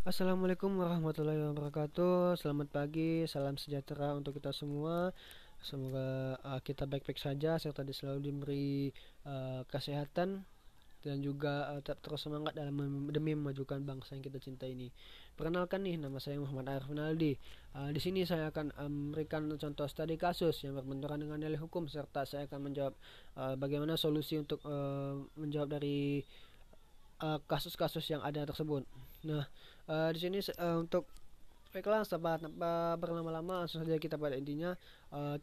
Assalamualaikum warahmatullahi wabarakatuh. Selamat pagi, salam sejahtera untuk kita semua. Semoga uh, kita baik-baik saja serta selalu diberi uh, kesehatan dan juga uh, tetap terus semangat dalam mem demi memajukan bangsa yang kita cinta ini. Perkenalkan nih, nama saya Muhammad Arif Naldi. Uh, di sini saya akan um, memberikan contoh studi kasus yang berbenturan dengan nilai hukum serta saya akan menjawab uh, bagaimana solusi untuk uh, menjawab dari kasus-kasus uh, yang ada tersebut. Nah, uh, di sini uh, untuk baiklah sahabat tanpa berlama-lama langsung saja kita pada intinya. Uh,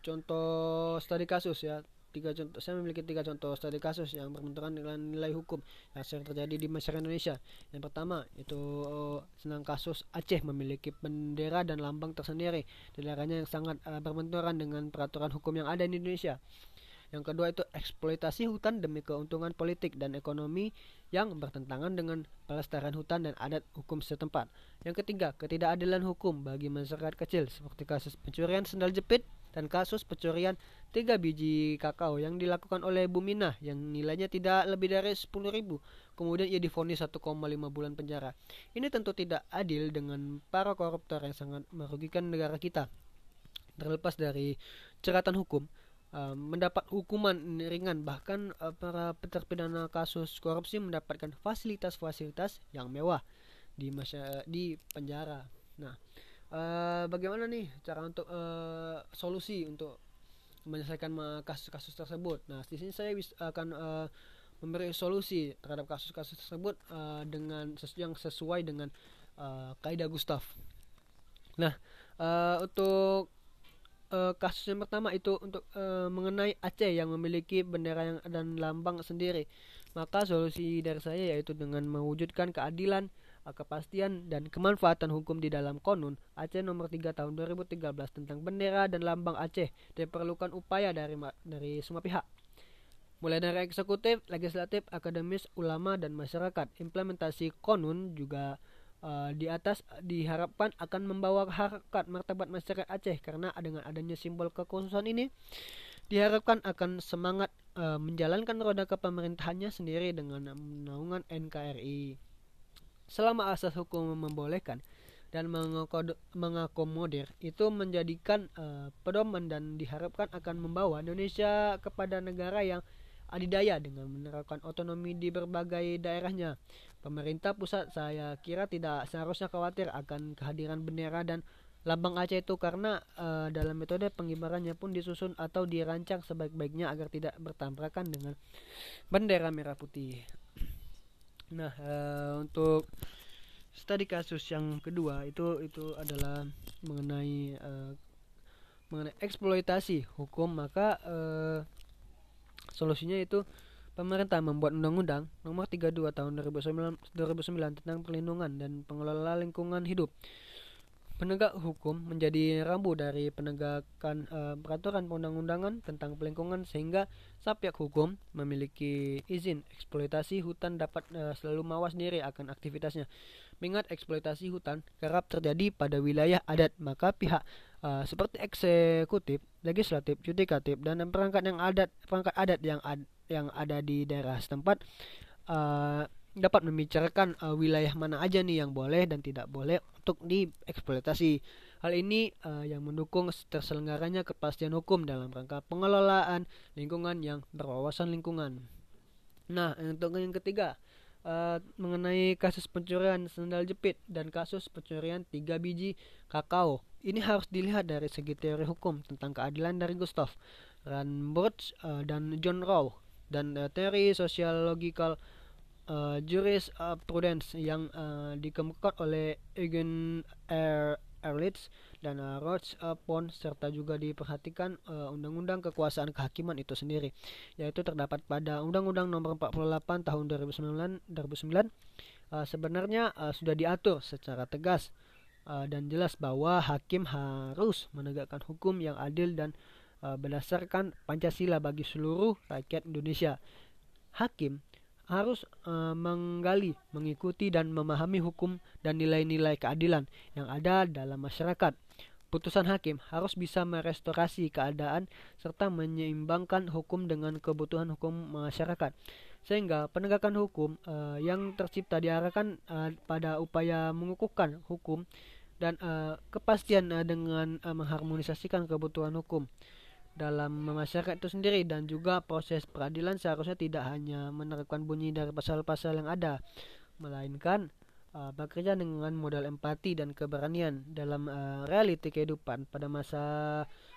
contoh studi kasus ya. Tiga contoh saya memiliki tiga contoh studi kasus yang berbenturan dengan nilai hukum yang sering terjadi di masyarakat Indonesia. Yang pertama itu senang kasus Aceh memiliki bendera dan lambang tersendiri daerahnya yang sangat uh, berbenturan dengan peraturan hukum yang ada di Indonesia. Yang kedua itu eksploitasi hutan demi keuntungan politik dan ekonomi yang bertentangan dengan pelestarian hutan dan adat hukum setempat. Yang ketiga, ketidakadilan hukum bagi masyarakat kecil seperti kasus pencurian sendal jepit dan kasus pencurian tiga biji kakao yang dilakukan oleh Bumina yang nilainya tidak lebih dari 10 ribu. Kemudian ia difonis 1,5 bulan penjara. Ini tentu tidak adil dengan para koruptor yang sangat merugikan negara kita. Terlepas dari ceratan hukum, uh, mendapat hukuman ringan bahkan uh, para terpidana kasus korupsi mendapatkan fasilitas-fasilitas yang mewah di masa di penjara. Nah, uh, bagaimana nih cara untuk uh, solusi untuk menyelesaikan kasus-kasus tersebut? Nah, di sini saya akan uh, memberi solusi terhadap kasus-kasus tersebut uh, dengan sesu yang sesuai dengan uh, kaidah Gustav. Nah, uh, untuk uh, kasus yang pertama itu untuk uh, mengenai Aceh yang memiliki bendera yang dan lambang sendiri. Maka solusi dari saya yaitu dengan mewujudkan keadilan, uh, kepastian dan kemanfaatan hukum di dalam Konun Aceh nomor 3 tahun 2013 tentang bendera dan lambang Aceh diperlukan upaya dari dari semua pihak. Mulai dari eksekutif, legislatif, akademis, ulama, dan masyarakat. Implementasi konun juga uh, di atas diharapkan akan membawa harkat martabat masyarakat Aceh karena dengan adanya simbol kekhususan ini diharapkan akan semangat uh, menjalankan roda kepemerintahannya sendiri dengan naungan NKRI. Selama asas hukum membolehkan dan mengakomodir itu menjadikan uh, pedoman dan diharapkan akan membawa Indonesia kepada negara yang adidaya dengan menerapkan otonomi di berbagai daerahnya. Pemerintah pusat saya kira tidak seharusnya khawatir akan kehadiran bendera dan lambang Aceh itu karena uh, dalam metode pengibarannya pun disusun atau dirancang sebaik-baiknya agar tidak bertabrakan dengan bendera merah putih. Nah, uh, untuk studi kasus yang kedua itu itu adalah mengenai uh, mengenai eksploitasi hukum maka uh, Solusinya itu pemerintah membuat undang-undang nomor 32 tahun 2009, 2009 tentang perlindungan dan pengelola lingkungan hidup. Penegak hukum menjadi rambu dari penegakan uh, peraturan perundang-undangan tentang pelingkungan sehingga subjek hukum memiliki izin eksploitasi hutan dapat uh, selalu mawas diri akan aktivitasnya. Mengingat eksploitasi hutan kerap terjadi pada wilayah adat, maka pihak uh, seperti eksekutif, legislatif, yudikatif dan perangkat yang adat perangkat adat yang ad, yang ada di daerah setempat uh, dapat membicarakan uh, wilayah mana aja nih yang boleh dan tidak boleh untuk dieksploitasi. Hal ini uh, yang mendukung terselenggaranya kepastian hukum dalam rangka pengelolaan lingkungan yang berwawasan lingkungan. Nah, untuk yang ketiga, uh, mengenai kasus pencurian sendal jepit dan kasus pencurian tiga biji kakao. Ini harus dilihat dari segi teori hukum tentang keadilan dari Gustav Ranbridge uh, dan John Rowe dan uh, teori sosiologikal uh, jurisprudence yang uh, dikemukakan oleh Eugen er Erlitz dan uh, Roach Pond serta juga diperhatikan undang-undang uh, kekuasaan kehakiman itu sendiri yaitu terdapat pada Undang-Undang Nomor 48 Tahun 2009 2009 uh, sebenarnya uh, sudah diatur secara tegas uh, dan jelas bahwa hakim harus menegakkan hukum yang adil dan uh, berdasarkan Pancasila bagi seluruh rakyat Indonesia. Hakim harus uh, menggali, mengikuti dan memahami hukum dan nilai-nilai keadilan yang ada dalam masyarakat. Putusan hakim harus bisa merestorasi keadaan serta menyeimbangkan hukum dengan kebutuhan hukum masyarakat. sehingga penegakan hukum uh, yang tercipta diarahkan uh, pada upaya mengukuhkan hukum dan kepastian dengan mengharmonisasikan kebutuhan hukum dalam masyarakat itu sendiri dan juga proses peradilan seharusnya tidak hanya menerapkan bunyi dari pasal-pasal yang ada melainkan uh, bekerja dengan modal empati dan keberanian dalam uh, realiti kehidupan pada masa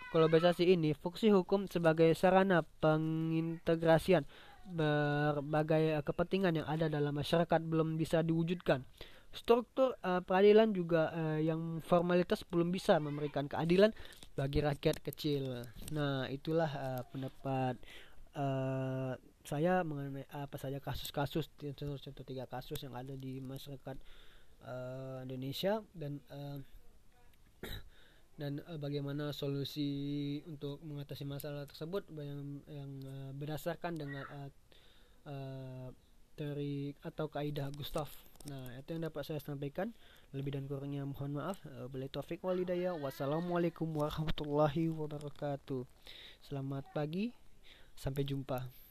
globalisasi ini fungsi hukum sebagai sarana pengintegrasian berbagai uh, kepentingan yang ada dalam masyarakat belum bisa diwujudkan. Struktur uh, peradilan juga uh, yang formalitas belum bisa memberikan keadilan bagi rakyat kecil. Nah, itulah uh, pendapat uh, saya mengenai apa saja kasus-kasus contoh-contoh tiga kasus yang ada di masyarakat uh, Indonesia dan uh, dan uh, bagaimana solusi untuk mengatasi masalah tersebut yang yang uh, berdasarkan dengan uh, uh, dari atau kaidah Gustav. Nah, itu yang dapat saya sampaikan. Lebih dan kurangnya mohon maaf. Uh, Bila taufik walidaya. Wassalamualaikum warahmatullahi wabarakatuh. Selamat pagi. Sampai jumpa.